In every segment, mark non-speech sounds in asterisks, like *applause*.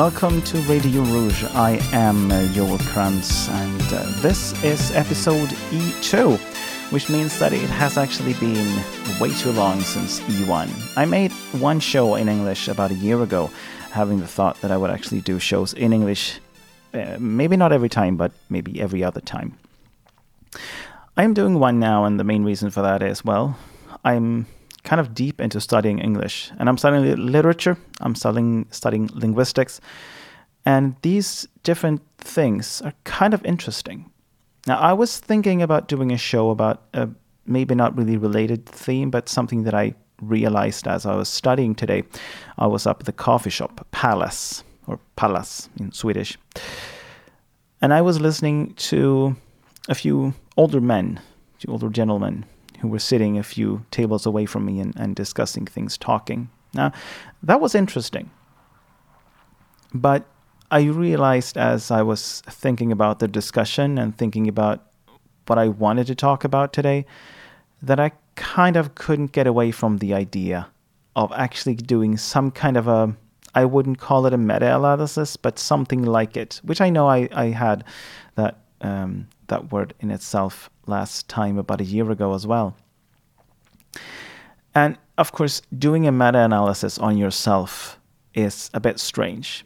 Welcome to Radio Rouge. I am uh, Joel Krantz, and uh, this is episode E2, which means that it has actually been way too long since E1. I made one show in English about a year ago, having the thought that I would actually do shows in English, uh, maybe not every time, but maybe every other time. I'm doing one now, and the main reason for that is well, I'm kind of deep into studying English, and I'm studying literature. I'm studying studying linguistics, and these different things are kind of interesting. Now, I was thinking about doing a show about a maybe not really related theme, but something that I realized as I was studying today. I was up at the coffee shop, Palace or Palace in Swedish, and I was listening to a few older men, to older gentlemen who were sitting a few tables away from me and, and discussing things, talking. Now, that was interesting. But I realized as I was thinking about the discussion and thinking about what I wanted to talk about today that I kind of couldn't get away from the idea of actually doing some kind of a I wouldn't call it a meta analysis, but something like it, which I know I, I had that um, that word in itself last time about a year ago as well. And of course, doing a meta analysis on yourself is a bit strange.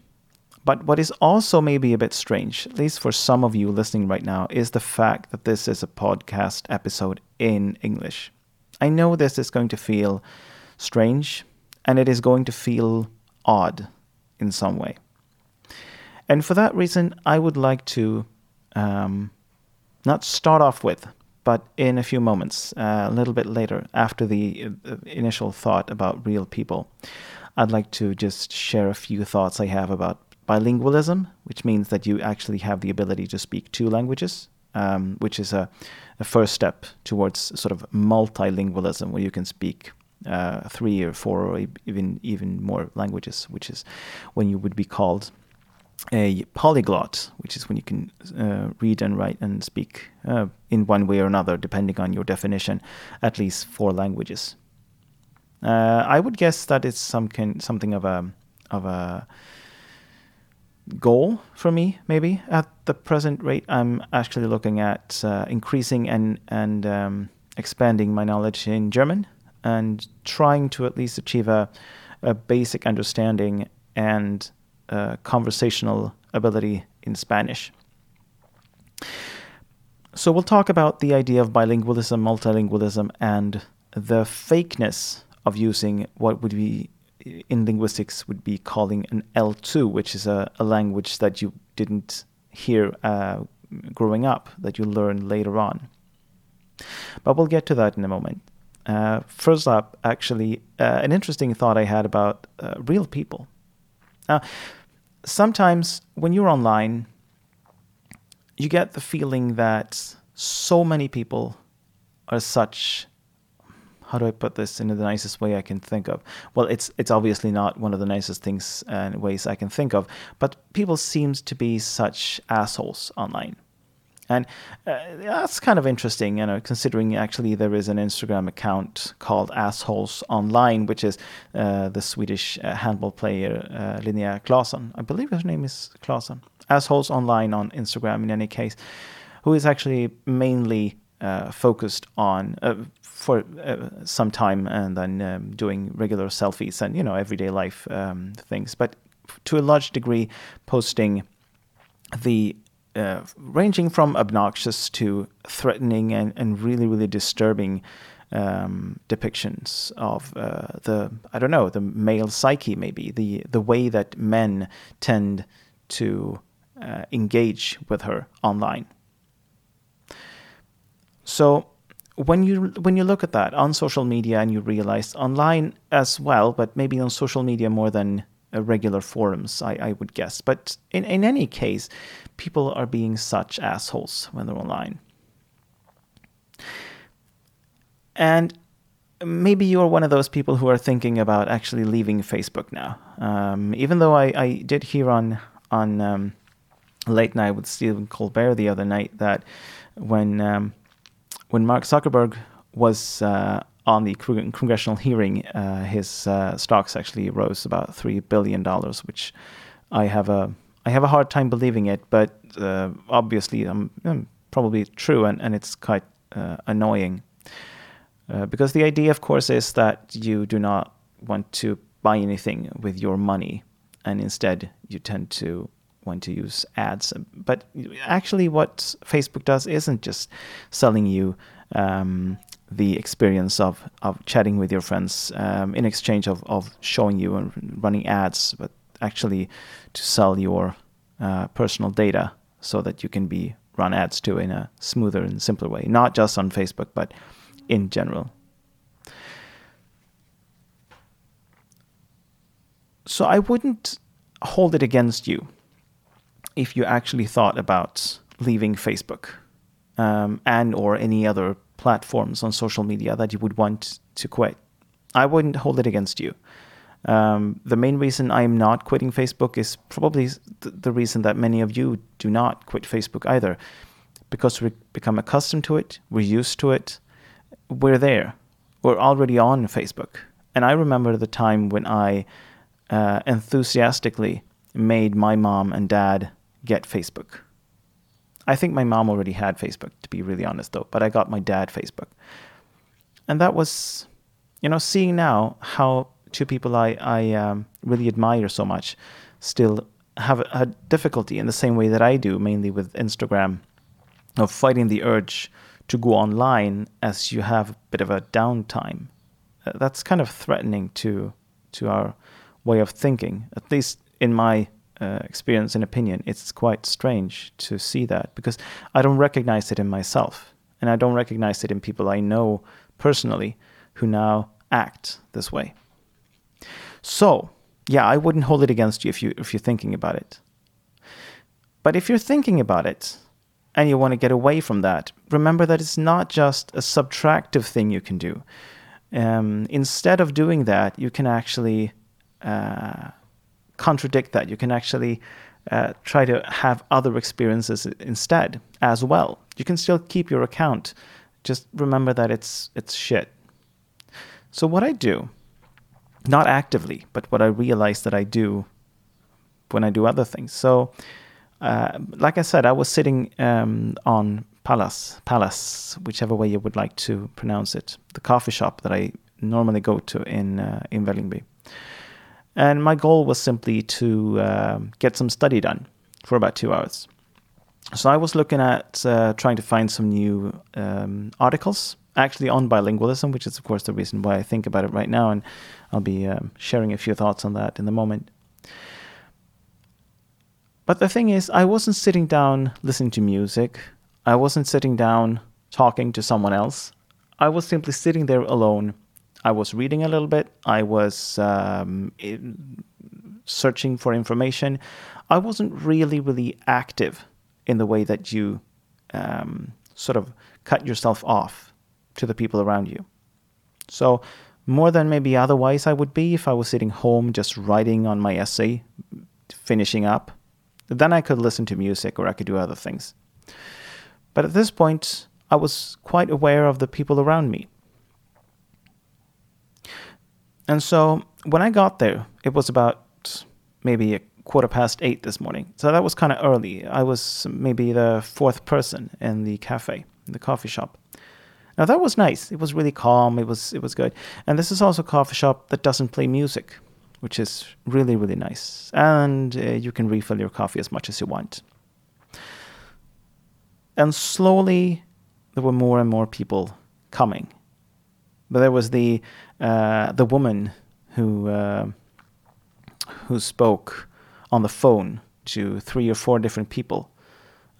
But what is also maybe a bit strange, at least for some of you listening right now, is the fact that this is a podcast episode in English. I know this is going to feel strange and it is going to feel odd in some way. And for that reason, I would like to um, not start off with, but in a few moments, uh, a little bit later, after the uh, initial thought about real people, I'd like to just share a few thoughts I have about bilingualism, which means that you actually have the ability to speak two languages, um, which is a, a, first step towards sort of multilingualism, where you can speak uh, three or four or even even more languages, which is when you would be called a polyglot, which is when you can uh, read and write and speak uh, in one way or another, depending on your definition, at least four languages. Uh, I would guess that it's some kind, something of a of a goal for me. Maybe at the present rate, I'm actually looking at uh, increasing and and um, expanding my knowledge in German and trying to at least achieve a a basic understanding and uh, conversational ability in Spanish. So we'll talk about the idea of bilingualism, multilingualism, and the fakeness of using what would be in linguistics would be calling an L2, which is a, a language that you didn't hear uh, growing up, that you learn later on. But we'll get to that in a moment. Uh, first up, actually, uh, an interesting thought I had about uh, real people. Now, sometimes when you're online, you get the feeling that so many people are such how do I put this in the nicest way I can think of? Well, it's it's obviously not one of the nicest things and ways I can think of, but people seem to be such assholes online. And uh, that's kind of interesting, you know, considering actually there is an Instagram account called Assholes Online, which is uh, the Swedish uh, handball player uh, Linnea Claesson. I believe her name is Claesson. Assholes Online on Instagram, in any case, who is actually mainly uh, focused on uh, for uh, some time and then um, doing regular selfies and you know everyday life um, things, but to a large degree posting the uh, ranging from obnoxious to threatening and, and really, really disturbing um, depictions of uh, the I don't know the male psyche, maybe the the way that men tend to uh, engage with her online. So when you when you look at that on social media and you realize online as well, but maybe on social media more than regular forums, I, I would guess. But in, in any case, people are being such assholes when they're online. And maybe you're one of those people who are thinking about actually leaving Facebook now. Um, even though I, I did hear on on um, late night with Stephen Colbert the other night that when um, when Mark Zuckerberg was uh, on the congressional hearing, uh, his uh, stocks actually rose about three billion dollars, which I have a I have a hard time believing it, but uh, obviously I'm, I'm, probably true, and, and it's quite uh, annoying. Uh, because the idea, of course, is that you do not want to buy anything with your money, and instead you tend to want to use ads. But actually, what Facebook does isn't just selling you um, the experience of, of chatting with your friends um, in exchange of, of showing you and running ads, but actually to sell your uh, personal data so that you can be run ads to in a smoother and simpler way, not just on Facebook, but in general. So I wouldn't hold it against you if you actually thought about leaving Facebook um, and or any other platforms on social media that you would want to quit. I wouldn't hold it against you. Um, the main reason I'm not quitting Facebook is probably th- the reason that many of you do not quit Facebook either, because we become accustomed to it, we're used to it, we're there. We're already on Facebook. And I remember the time when I uh, enthusiastically made my mom and dad get Facebook. I think my mom already had Facebook, to be really honest, though, but I got my dad Facebook. And that was, you know, seeing now how two people I, I um, really admire so much still have a difficulty in the same way that I do, mainly with Instagram, of fighting the urge to go online as you have a bit of a downtime. Uh, that's kind of threatening to to our way of thinking. At least in my uh, experience and opinion, it's quite strange to see that because I don't recognize it in myself, and I don't recognize it in people I know personally who now act this way. So, yeah, I wouldn't hold it against you if you if you're thinking about it. But if you're thinking about it, and you want to get away from that, remember that it's not just a subtractive thing you can do. Um, instead of doing that, you can actually uh, contradict that. You can actually uh, try to have other experiences instead as well. You can still keep your account. Just remember that it's it's shit. So what I do, not actively, but what I realize that I do when I do other things. So uh, like I said, I was sitting um, on Palace, Palace, whichever way you would like to pronounce it, the coffee shop that I normally go to in uh, in Vällingby. And my goal was simply to uh, get some study done for about two hours. So I was looking at uh, trying to find some new um, articles, actually on bilingualism, which is of course the reason why I think about it right now, and I'll be um, sharing a few thoughts on that in the moment. But the thing is, I wasn't sitting down listening to music. I wasn't sitting down talking to someone else. I was simply sitting there alone. I was reading a little bit. I was um, searching for information. I wasn't really, really active in the way that you um, sort of cut yourself off to the people around you. So, more than maybe otherwise I would be if I was sitting home just writing on my essay, finishing up then I could listen to music or I could do other things. But at this point, I was quite aware of the people around me. And so when I got there, it was about maybe a quarter past eight this morning. So that was kind of early. I was maybe the fourth person in the cafe, in the coffee shop. Now that was nice. It was really calm. It was it was good. And this is also a coffee shop that doesn't play music which is really, really nice. And uh, you can refill your coffee as much as you want. And slowly, there were more and more people coming. But there was the uh, the woman who uh, who spoke on the phone to three or four different people,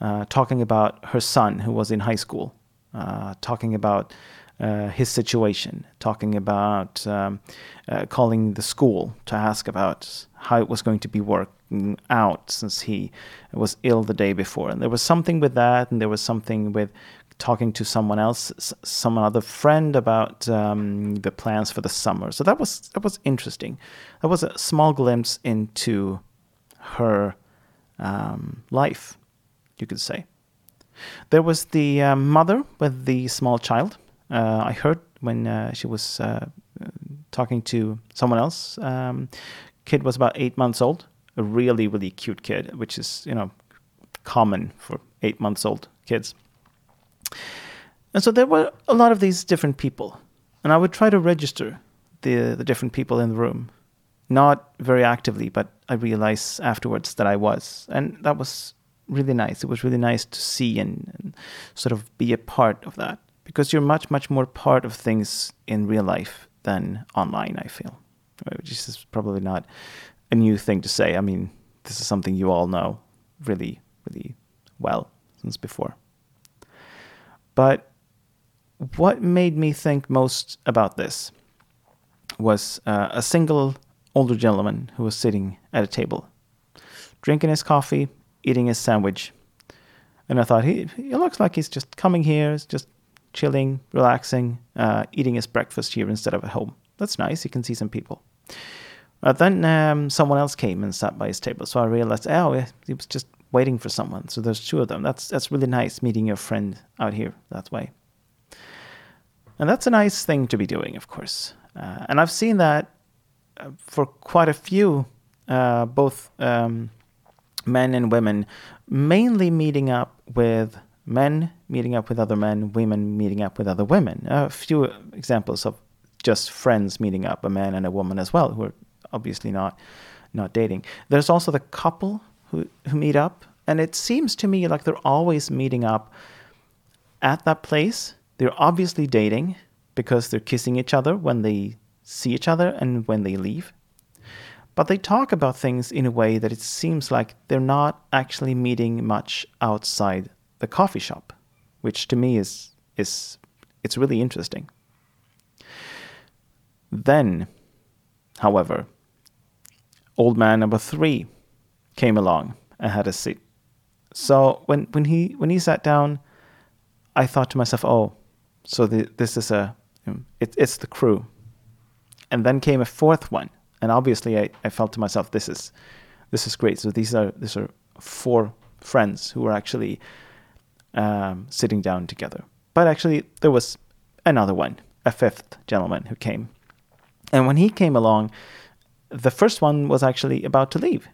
uh, talking about her son who was in high school, uh, talking about uh, his situation, talking about um, uh, calling the school to ask about how it was going to be working out since he was ill the day before. And there was something with that, and there was something with talking to someone else, some other friend about um, the plans for the summer. So that was that was interesting. That was a small glimpse into her um, life, you could say. There was the uh, mother with the small child. Uh, I heard when uh, she was uh, talking to someone else. Um, kid was about eight months old. A really really cute kid, which is you know common for eight months old kids. And so there were a lot of these different people, and I would try to register the the different people in the room, not very actively, but I realized afterwards that I was, and that was really nice. It was really nice to see and, and sort of be a part of that because you're much much more part of things in real life than online. I feel, uh, which is probably not a new thing to say. I mean, this is something you all know really really well since before. But what made me think most about this was uh, a single older gentleman who was sitting at a table, drinking his coffee, eating his sandwich. And I thought, he, he looks like he's just coming here, just chilling, relaxing, uh, eating his breakfast here instead of at home. That's nice. He can see some people. But then um, someone else came and sat by his table. So I realized, oh, he was just waiting for someone. So there's two of them. That's that's really nice meeting your friend out here that way. And that's a nice thing to be doing, of course. Uh, and I've seen that uh, for quite a few, uh, both um, men and women, mainly meeting up with men meeting up with other men, women meeting up with other women. A few examples of just friends meeting up, a man and a woman as well, who are obviously not not dating. There's also the couple who, who meet up. And it seems to me like they're always meeting up at that place. They're obviously dating because they're kissing each other when they see each other and when they leave. But they talk about things in a way that it seems like they're not actually meeting much outside the coffee shop, which to me is is it's really interesting. Then, however, old man number 3 came along and had a seat. So when when he when he sat down, I thought to myself, "Oh, so the, this is a it, it's the crew." And then came a fourth one, and obviously I, I felt to myself, "This is this is great." So these are these are four friends who were actually um, sitting down together. But actually, there was another one, a fifth gentleman who came, and when he came along, the first one was actually about to leave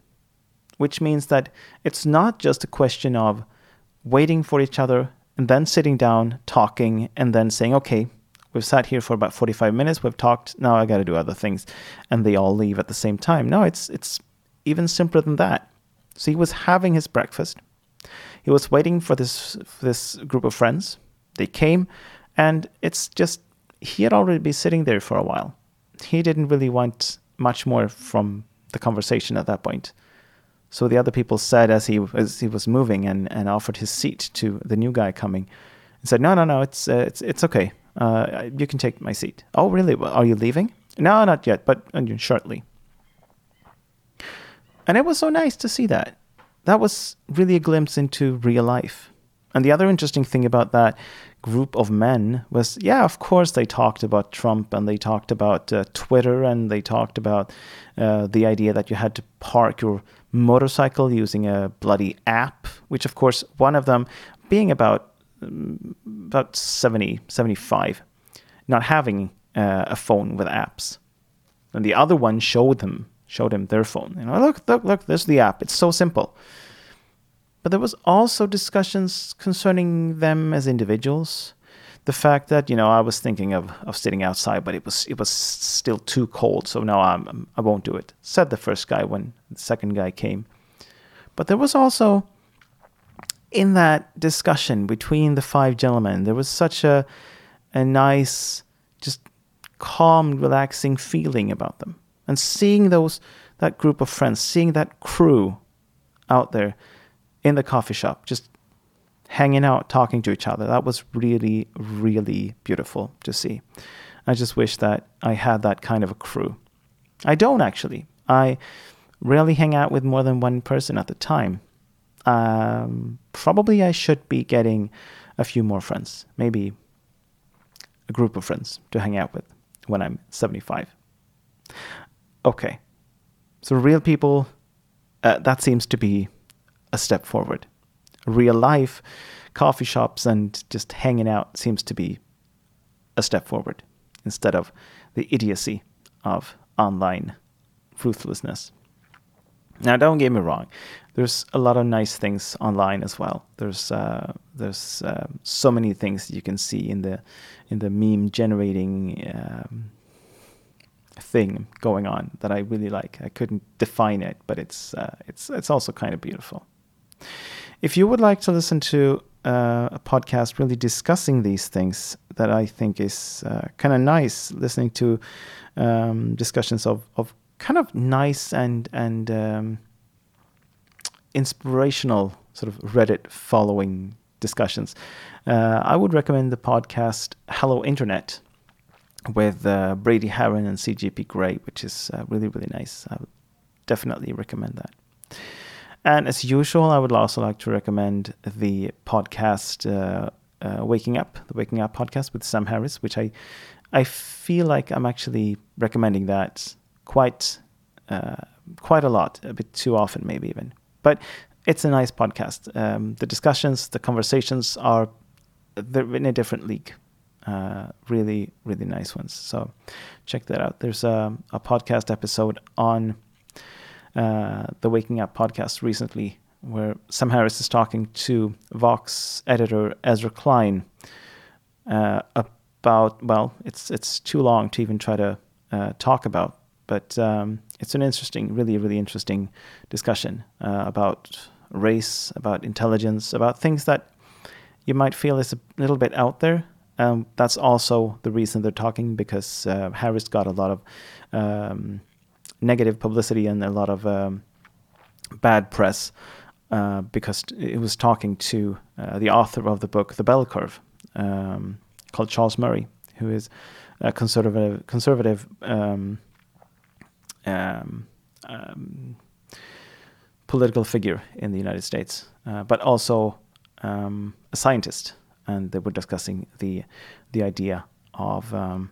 which means that it's not just a question of waiting for each other and then sitting down, talking, and then saying, okay, we've sat here for about 45 minutes, we've talked, now I got to do other things. And they all leave at the same time. No, it's, it's even simpler than that. So he was having his breakfast. He was waiting for this, for this group of friends. They came, and it's just, he had already been sitting there for a while. He didn't really want much more from the conversation at that point. So the other people said as he as he was moving and, and offered his seat to the new guy coming, and said, "No, no, no, it's uh, it's it's okay. Uh, you can take my seat." Oh, really? Are you leaving? No, not yet, but uh, shortly. And it was so nice to see that. That was really a glimpse into real life. And the other interesting thing about that group of men was, yeah, of course they talked about Trump and they talked about uh, Twitter and they talked about uh, the idea that you had to park your motorcycle using a bloody app, which of course one of them being about about 70, 75, not having uh, a phone with apps. And the other one showed them showed him their phone. You know, look, look, look, there's the app. It's so simple. But there was also discussions concerning them as individuals. The fact that you know I was thinking of, of sitting outside, but it was it was still too cold, so no, I'm, I won't do it. Said the first guy when the second guy came. But there was also in that discussion between the five gentlemen, there was such a a nice, just calm, relaxing feeling about them. And seeing those that group of friends, seeing that crew out there in the coffee shop, just hanging out, talking to each other. That was really, really beautiful to see. I just wish that I had that kind of a crew. I don't actually. I rarely hang out with more than one person at the time. Um, probably I should be getting a few more friends, maybe a group of friends to hang out with when I'm 75. Okay, so real people, uh, that seems to be a step forward. Real life, coffee shops, and just hanging out seems to be a step forward instead of the idiocy of online ruthlessness. Now, don't get me wrong. There's a lot of nice things online as well. There's uh, there's uh, so many things you can see in the in the meme generating um, thing going on that I really like. I couldn't define it, but it's uh, it's it's also kind of beautiful. If you would like to listen to uh, a podcast really discussing these things, that I think is uh, kind of nice, listening to um, discussions of of kind of nice and and um, inspirational sort of Reddit following discussions. Uh, I would recommend the podcast Hello Internet with uh, Brady Haran and CGP Grey, which is uh, really really nice. I would definitely recommend that. And as usual, I would also like to recommend the podcast uh, uh, Waking Up, the Waking Up podcast with Sam Harris, which I I feel like I'm actually recommending that quite uh, quite a lot, a bit too often, maybe even. But it's a nice podcast. Um, the discussions, the conversations are they're in a different league. Uh, really, really nice ones. So check that out. There's a, a podcast episode on uh, the Waking Up podcast recently where Sam Harris is talking to Vox editor Ezra Klein uh, about well, it's it's too long to even try to uh, talk about, but um, it's an interesting, really, really interesting discussion uh, about race, about intelligence, about things that you might feel is a little bit out there. Um, that's also the reason they're talking because uh, Harris got a lot of um, negative publicity and a lot of um, bad press uh, because it was talking to uh, the author of the book The Bell Curve, um, called Charles Murray, who is a conservative conservative um, um, um, political figure in the United States, uh, but also a scientist. And they were discussing the the idea of um,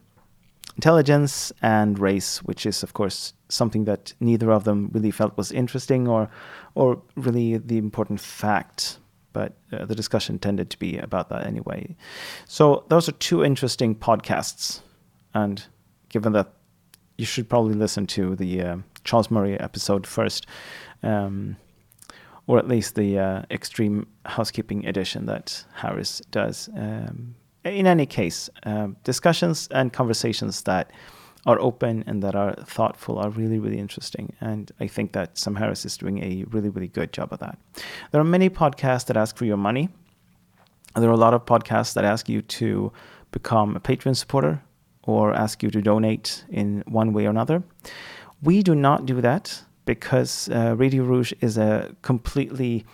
intelligence and race, which is, of course, something that neither of them really felt was interesting or or really the important fact. But uh, the discussion tended to be about that anyway. So those are two interesting podcasts, and given that you should probably listen to the uh, Charles Murray episode first, um, or at least the uh, extreme housekeeping edition that Harris does. Um, in any case, uh, discussions and conversations that are open and that are thoughtful are really, really interesting. And I think that Sam Harris is doing a really, really good job of that. There are many podcasts that ask for your money. There are a lot of podcasts that ask you to become a Patreon supporter or ask you to donate in one way or another. We do not do that because uh, Radio Rouge is a completely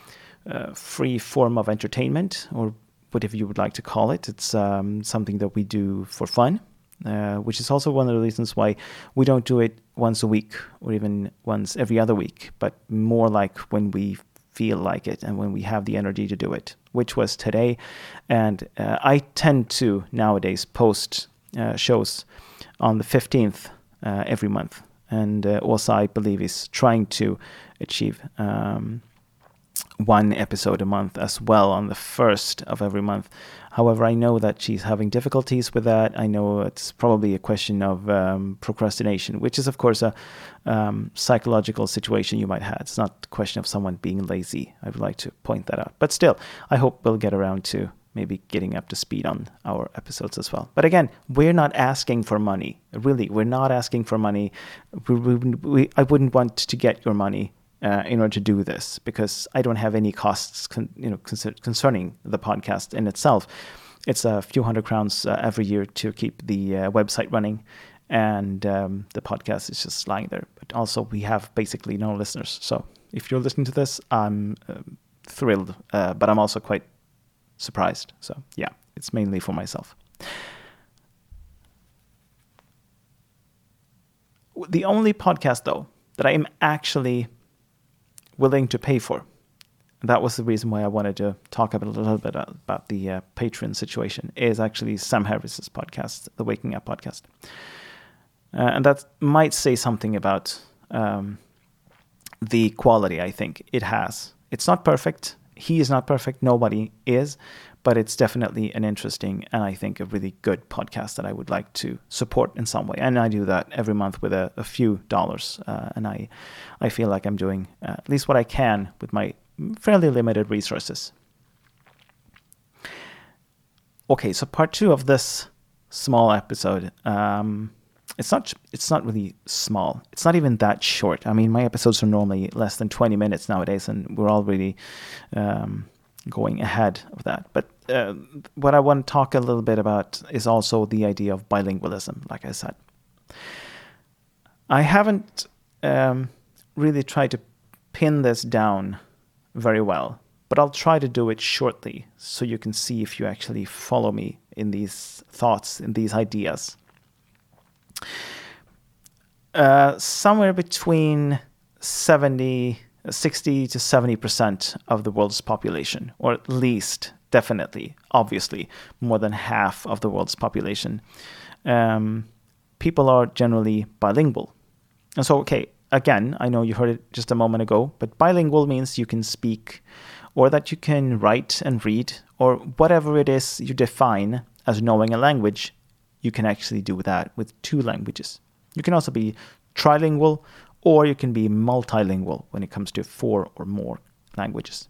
uh, free form of entertainment, or whatever you would like to call it. It's um, something that we do for fun, uh, which is also one of the reasons why we don't do it once a week or even once every other week, but more like when we feel like it and when we have the energy to do it, which was today. And uh, I tend to nowadays post uh, shows on the 15th uh, every month. And uh, also, I believe, is trying to achieve um, one episode a month as well on the first of every month. However, I know that she's having difficulties with that. I know it's probably a question of um, procrastination, which is, of course, a um, psychological situation you might have. It's not a question of someone being lazy. I would like to point that out. But still, I hope we'll get around to maybe getting up to speed on our episodes as well. But again, we're not asking for money. Really, we're not asking for money. We, we, we, I wouldn't want to get your money uh, in order to do this because I don't have any costs, con, you know, con- concerning the podcast in itself. It's a few hundred crowns uh, every year to keep the uh, website running, and um, the podcast is just lying there. But also, we have basically no listeners. So if you're listening to this, I'm um, thrilled, uh, but I'm also quite surprised. So yeah, it's mainly for myself. The only podcast though that I am actually willing to pay for. That was the reason why I wanted to talk a little bit about the uh, Patreon situation. Is actually Sam Harris's podcast, the Waking Up podcast, uh, and that might say something about um, the quality. I think it has. It's not perfect. He is not perfect. Nobody is, but it's definitely an interesting and I think a really good podcast that I would like to support in some way. And I do that every month with a, a few dollars, uh, and I, I feel like I'm doing uh, at least what I can with my fairly limited resources. Okay, so part two of this small episode. Um, it's not it's not really small. It's not even that short. I mean, my episodes are normally less than 20 minutes nowadays, and we're already um, going ahead of that. But uh, what I want to talk a little bit about is also the idea of bilingualism, like I said. I haven't um, really tried to pin this down very well, but I'll try to do it shortly so you can see if you actually follow me in these thoughts, in these ideas. Uh, somewhere between 70 60 to 70% of the world's population, or at least, definitely, obviously, more than half of the world's population, um, people are generally bilingual. And so, okay, again, I know you heard it just a moment ago, but bilingual means you can speak or that you can write and read or whatever it is you define as knowing a language, you can actually do that with two languages. You can also be trilingual or you can be multilingual when it comes to four or more languages.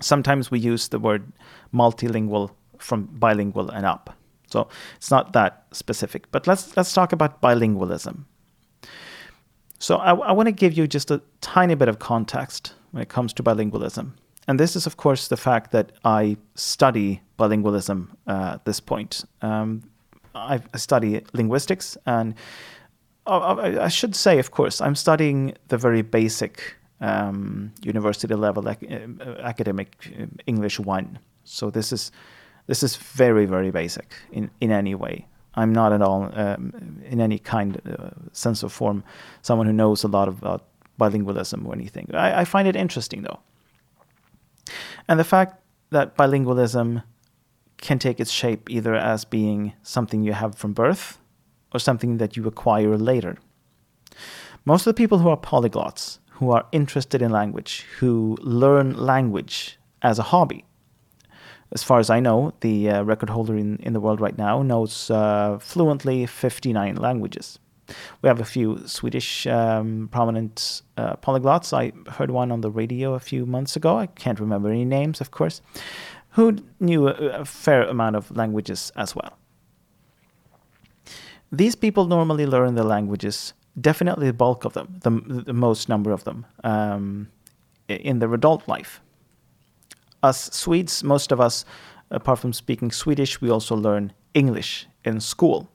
Sometimes we use the word multilingual from bilingual and up. So it's not that specific. But let's let's talk about bilingualism. So I, I want to give you just a tiny bit of context when it comes to bilingualism. And this is, of course, the fact that I study bilingualism uh, at this point. Um, I study linguistics, and I should say, of course, I'm studying the very basic um, university level ac- uh, academic uh, English one. So this is this is very very basic in in any way. I'm not at all um, in any kind uh, sense of form someone who knows a lot about bilingualism or anything. I, I find it interesting though, and the fact that bilingualism can take its shape either as being something you have from birth or something that you acquire later. Most of the people who are polyglots, who are interested in language, who learn language as a hobby, as far as I know, the uh, record holder in, in the world right now knows uh, fluently 59 languages. We have a few Swedish um, prominent uh, polyglots. I heard one on the radio a few months ago. I can't remember any names, of course, who knew a, a fair amount of languages as well. These people normally learn the languages, definitely the bulk of them, the, the most number of them, um, in their adult life. Us Swedes, most of us, apart from speaking Swedish, we also learn English in school.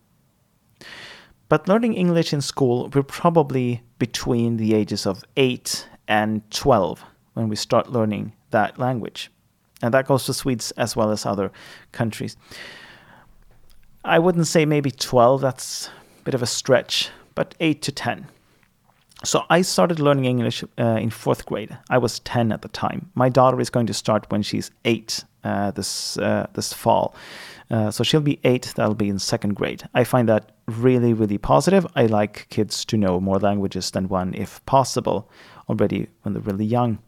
But learning English in school, we're probably between the ages of 8 and 12 when we start learning that language. And that goes for Swedes as well as other countries. I wouldn't say maybe 12, that's a bit of a stretch, but 8 to 10. So I started learning English uh, in fourth grade. I was 10 at the time. My daughter is going to start when she's 8 uh, this, uh, this fall. Uh, so she'll be 8, that'll be in second grade. I find that really, really positive. I like kids to know more languages than one if possible already when they're really young.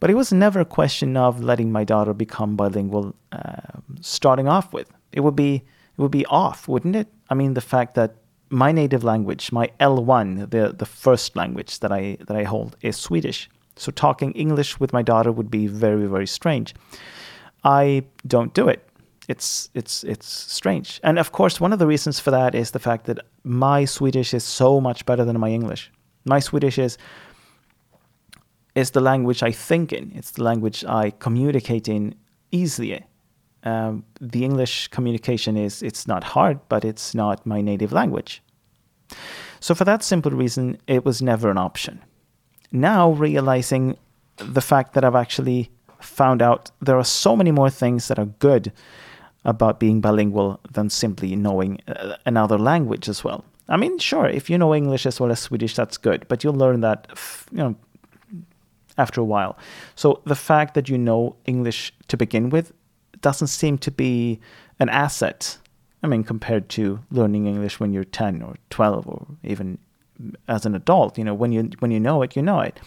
But it was never a question of letting my daughter become bilingual uh, starting off with. It would be it would be off, wouldn't it? I mean, the fact that my native language, my L1, the the first language that I that I hold is Swedish. So talking English with my daughter would be very very strange. I don't do it. It's it's it's strange. And of course, one of the reasons for that is the fact that my Swedish is so much better than my English. My Swedish is is the language I think in. It's the language I communicate in easily um, the English communication is it's not hard, but it's not my native language. So for that simple reason, it was never an option. Now realizing the fact that I've actually found out there are so many more things that are good about being bilingual than simply knowing uh, another language as well. I mean, sure, if you know English as well as Swedish, that's good, but you'll learn that, you know, after a while. So the fact that you know English to begin with doesn't seem to be an asset. I mean, compared to learning English when you're 10 or 12 or even as an adult, you know, when you when you know it, you know it.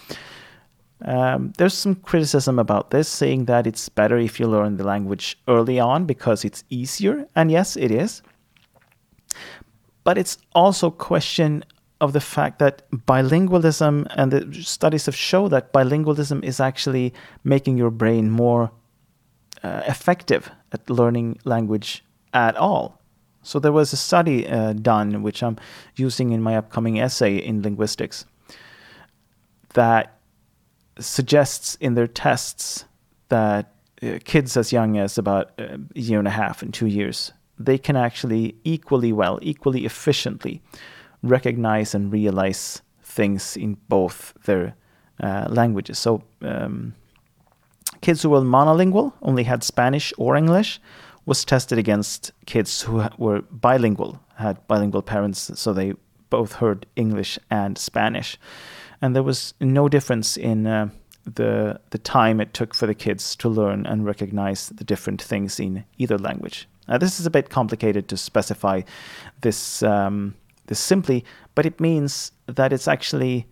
Um, there's some criticism about this, saying that it's better if you learn the language early on because it's easier, and yes, it is. But it's also a question of the fact that bilingualism and the studies have shown that bilingualism is actually making your brain more uh, effective at learning language at all. So there was a study uh, done, which I'm using in my upcoming essay in linguistics, that suggests in their tests that uh, kids as young as about a year and a half and two years, they can actually equally well, equally efficiently recognize and realize things in both their uh, languages. So um, kids who were monolingual, only had Spanish or English, was tested against kids who were bilingual, had bilingual parents, so they both heard English and Spanish and there was no difference in uh, the the time it took for the kids to learn and recognize the different things in either language. Now, this is a bit complicated to specify this um, this simply, but it means that it's actually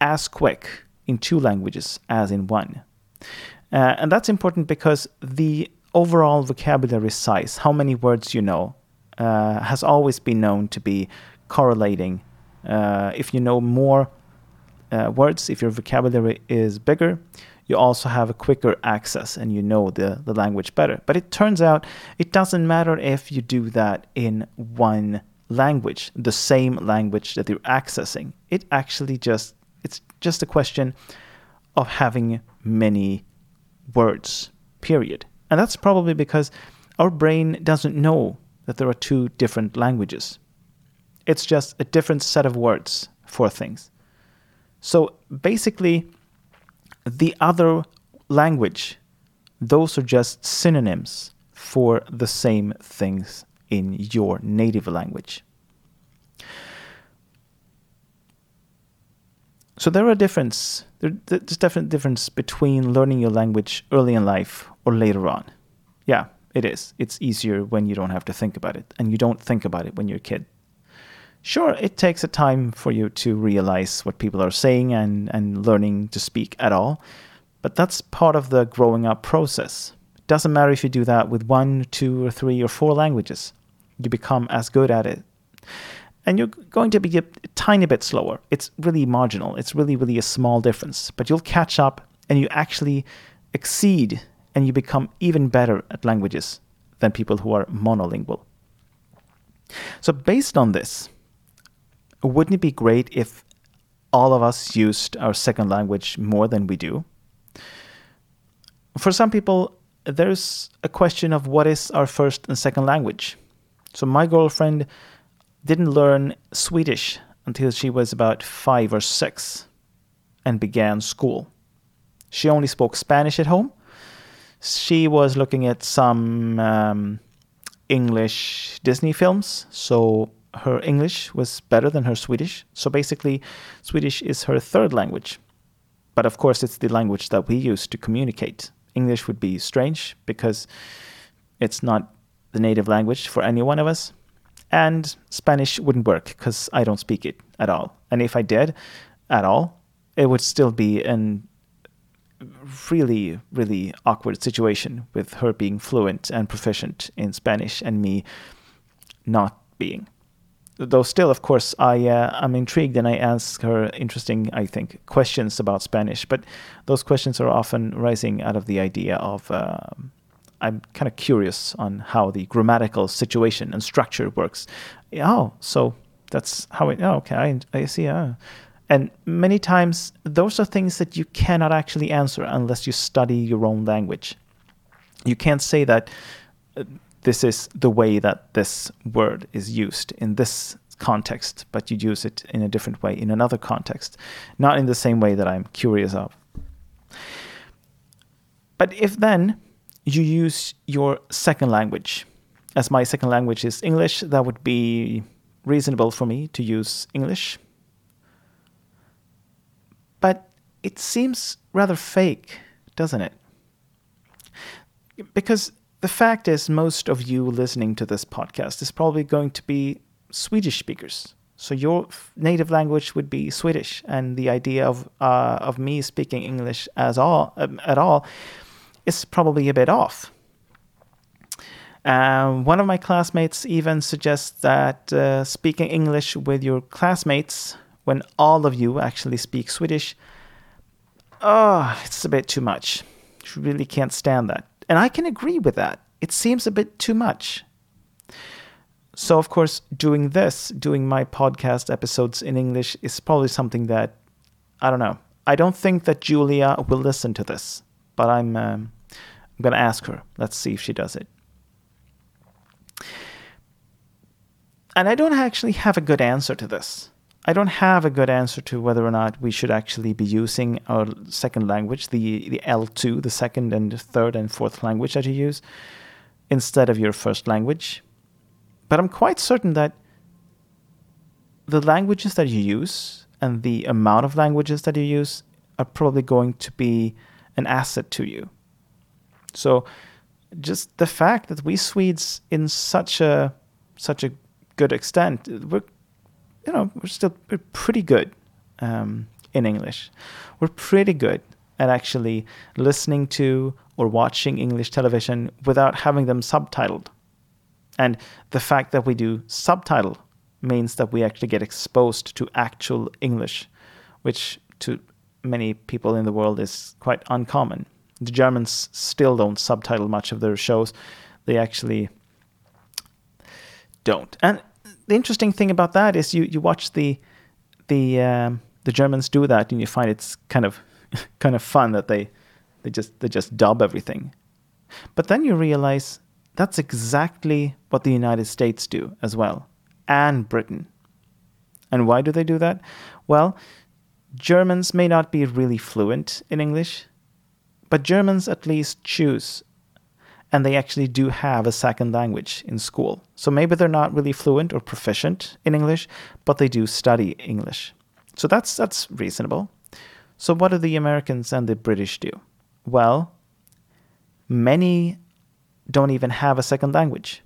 as quick in two languages as in one, uh, and that's important because the overall vocabulary size, how many words you know, uh, has always been known to be correlating. Uh, if you know more uh, words, if your vocabulary is bigger, you also have a quicker access and you know the, the language better. But it turns out it doesn't matter if you do that in one language, the same language that you're accessing. It actually just it's just a question of having many words, period. And that's probably because our brain doesn't know that there are two different languages. It's just a different set of words for things. So basically, the other language, those are just synonyms for the same things in your native language. So there are difference. There's definite difference between learning your language early in life or later on. Yeah, it is. It's easier when you don't have to think about it, and you don't think about it when you're a kid sure, it takes a time for you to realize what people are saying and, and learning to speak at all. But that's part of the growing up process. It doesn't matter if you do that with one, two, or three, or four languages. You become as good at it. And you're going to be a tiny bit slower. It's really marginal. It's really, really a small difference. But you'll catch up and you actually exceed and you become even better at languages than people who are monolingual. So, based on this, wouldn't it be great if all of us used our second language more than we do? For some people, there's a question of what is our first and second language. So my girlfriend didn't learn Swedish until she was about five or six and began school. She only spoke Spanish at home. She was looking at some um, English Disney films, so her English was better than her Swedish. So basically, Swedish is her third language. But of course, it's the language that we use to communicate. English would be strange because it's not the native language for any one of us. And Spanish wouldn't work because I don't speak it at all. And if I did at all, it would still be an really, really awkward situation with her being fluent and proficient in Spanish and me not being though still, of course, I uh, I'm intrigued and I ask her interesting, I think, questions about Spanish. But those questions are often rising out of the idea of uh, I'm kind of curious on how the grammatical situation and structure works. Oh, so that's how it. Oh, okay, I I see. Uh. And many times, those are things that you cannot actually answer unless you study your own language. You can't say that uh, this is the way that this word is used in this context, but you use it in a different way in another context, not in the same way that I'm curious of. But if then you use your second language, as my second language is English, that would be reasonable for me to use English. But it seems rather fake, doesn't it? Because the fact is, most of you listening to this podcast is probably going to be Swedish speakers. So your native language would be Swedish, and the idea of uh, of me speaking English as all um, at all is probably a bit off. Um, one of my classmates even suggests that uh, speaking English with your classmates when all of you actually speak Swedish, oh, it's a bit too much. You really can't stand that. And I can agree with that. It seems a bit too much. So, of course, doing this, doing my podcast episodes in English, is probably something that I don't know. I don't think that Julia will listen to this, but I'm, um, I'm going to ask her. Let's see if she does it. And I don't actually have a good answer to this. I don't have a good answer to whether or not we should actually be using our second language, the, the L2, the second and third and fourth language that you use, instead of your first language. But I'm quite certain that the languages that you use and the amount of languages that you use are probably going to be an asset to you. So just the fact that we Swedes in such a such a good extent, we're you know we're still we're pretty good um, in English. We're pretty good at actually listening to or watching English television without having them subtitled. And the fact that we do subtitle means that we actually get exposed to actual English, which to many people in the world is quite uncommon. The Germans still don't subtitle much of their shows. They actually don't. And the interesting thing about that is you, you watch the the um, the Germans do that and you find it's kind of *laughs* kind of fun that they they just they just dub everything. But then you realize that's exactly what the United States do as well, and Britain. And why do they do that? Well, Germans may not be really fluent in English, but Germans at least choose, and they actually do have a second language in school. So maybe they're not really fluent or proficient in English, but they do study English. So that's that's reasonable. So what do the Americans and the British do? Well, many don't even have a second language,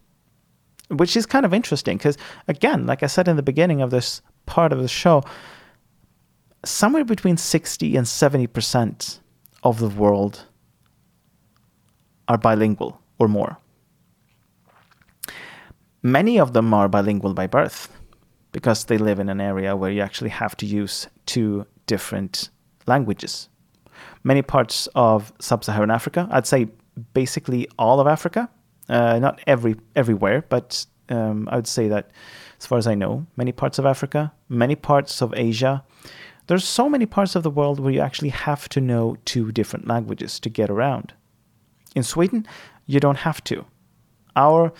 which is kind of interesting because, again, like I said in the beginning of this part of the show, somewhere between 60 and 70% of the world are bilingual or more. Many of them are bilingual by birth because they live in an area where you actually have to use two different languages. Many parts of sub Saharan Africa, I'd say basically all of Africa. Uh, not every everywhere, but um, I would say that, as far as I know, many parts of Africa, many parts of Asia. There's so many parts of the world where you actually have to know two different languages to get around. In Sweden, you don't have to. Our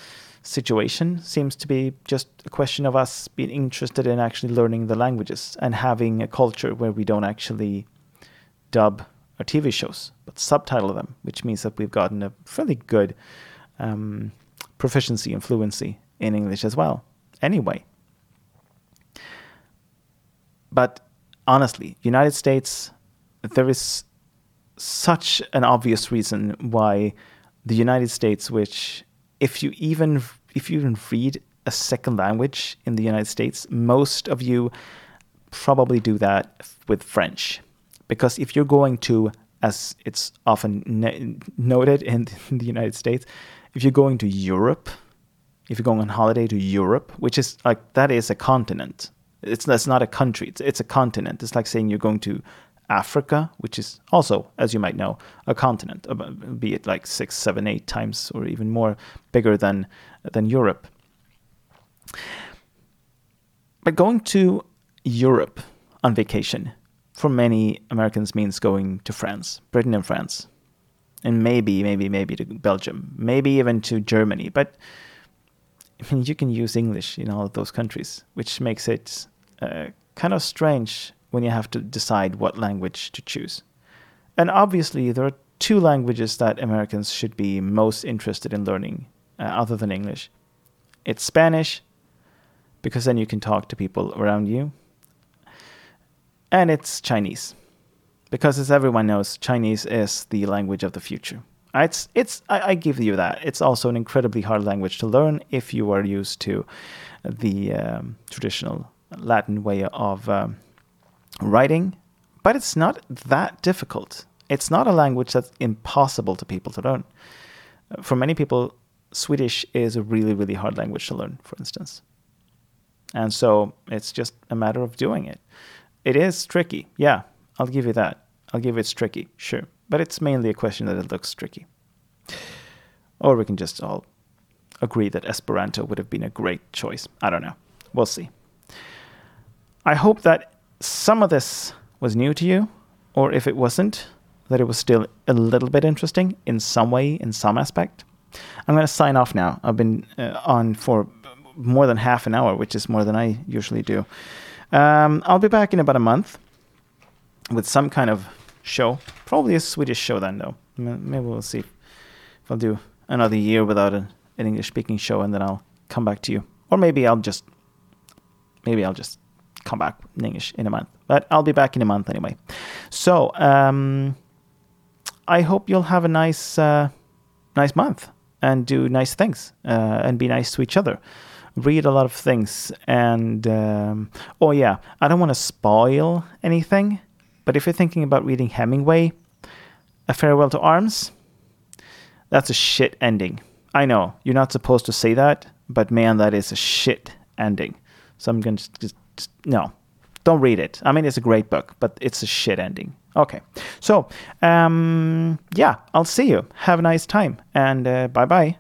situation seems to be just a question of us being interested in actually learning the languages and having a culture where we don't actually dub our TV shows, but subtitle them, which means that we've gotten a fairly good um, proficiency and fluency in English as well. Anyway, but honestly, United States, there is such an obvious reason why the United States, which if you even if you even read a second language in the United States, most of you probably do that with French because if you're going to, as it's often noted in *laughs* the United States, if you're going to Europe, if you're going on holiday to Europe, which is like that is a continent. It's that's not a country. It's it's a continent. It's like saying you're going to Africa, which is also, as you might know, a continent, be it like six, seven, eight times or even more bigger than than Europe. But going to Europe on vacation for many Americans means going to France, Britain and France, and maybe, maybe, maybe to Belgium, maybe even to Germany. But I mean, you can use English in all of those countries, which makes it uh, kind of strange when you have to decide what language to choose. And obviously, there are two languages that Americans should be most interested in learning, uh, other than English. It's Spanish, because then you can talk to people around you, and it's Chinese, because as everyone knows, Chinese is the language of the future. It's it's I, I, give you that. It's also an incredibly hard language to learn if you are used to the um, traditional Latin way of um, writing, but it's not that difficult. It's not a language that's impossible to people to learn. For many people, Swedish is a really really hard language to learn, for instance, and so it's just a matter of doing it. It is tricky, yeah. I'll give you that. I'll give it's tricky, sure but it's mainly a question that it looks tricky. Or we can just all agree that Esperanto would have been a great choice. I don't know. We'll see. I hope that some of this was new to you, or if it wasn't, that it was still a little bit interesting in some way, in some aspect. I'm going to sign off now. I've been uh, on for more than half an hour, which is more than I usually do. Um, I'll be back in about a month with some kind of show. Probably a Swedish show then, though. Maybe we'll see if I'll do another year without an, an English speaking show, and then I'll come back to you. Or maybe I'll just maybe I'll just come back in English in a month. But I'll be back in a month anyway. So um, I hope you'll have a nice uh, nice month and do nice things uh, and be nice to each other. Read a lot of things and um, oh yeah, I don't want to spoil anything but if you're thinking about reading Hemingway, A Farewell to Arms, that's a shit ending. I know, you're not supposed to say that, but man, that is a shit ending. So I'm going to just, just no, don't read it. I mean, it's a great book, but it's a shit ending. Okay. So, um, yeah, I'll see you. Have a nice time and uh, bye bye.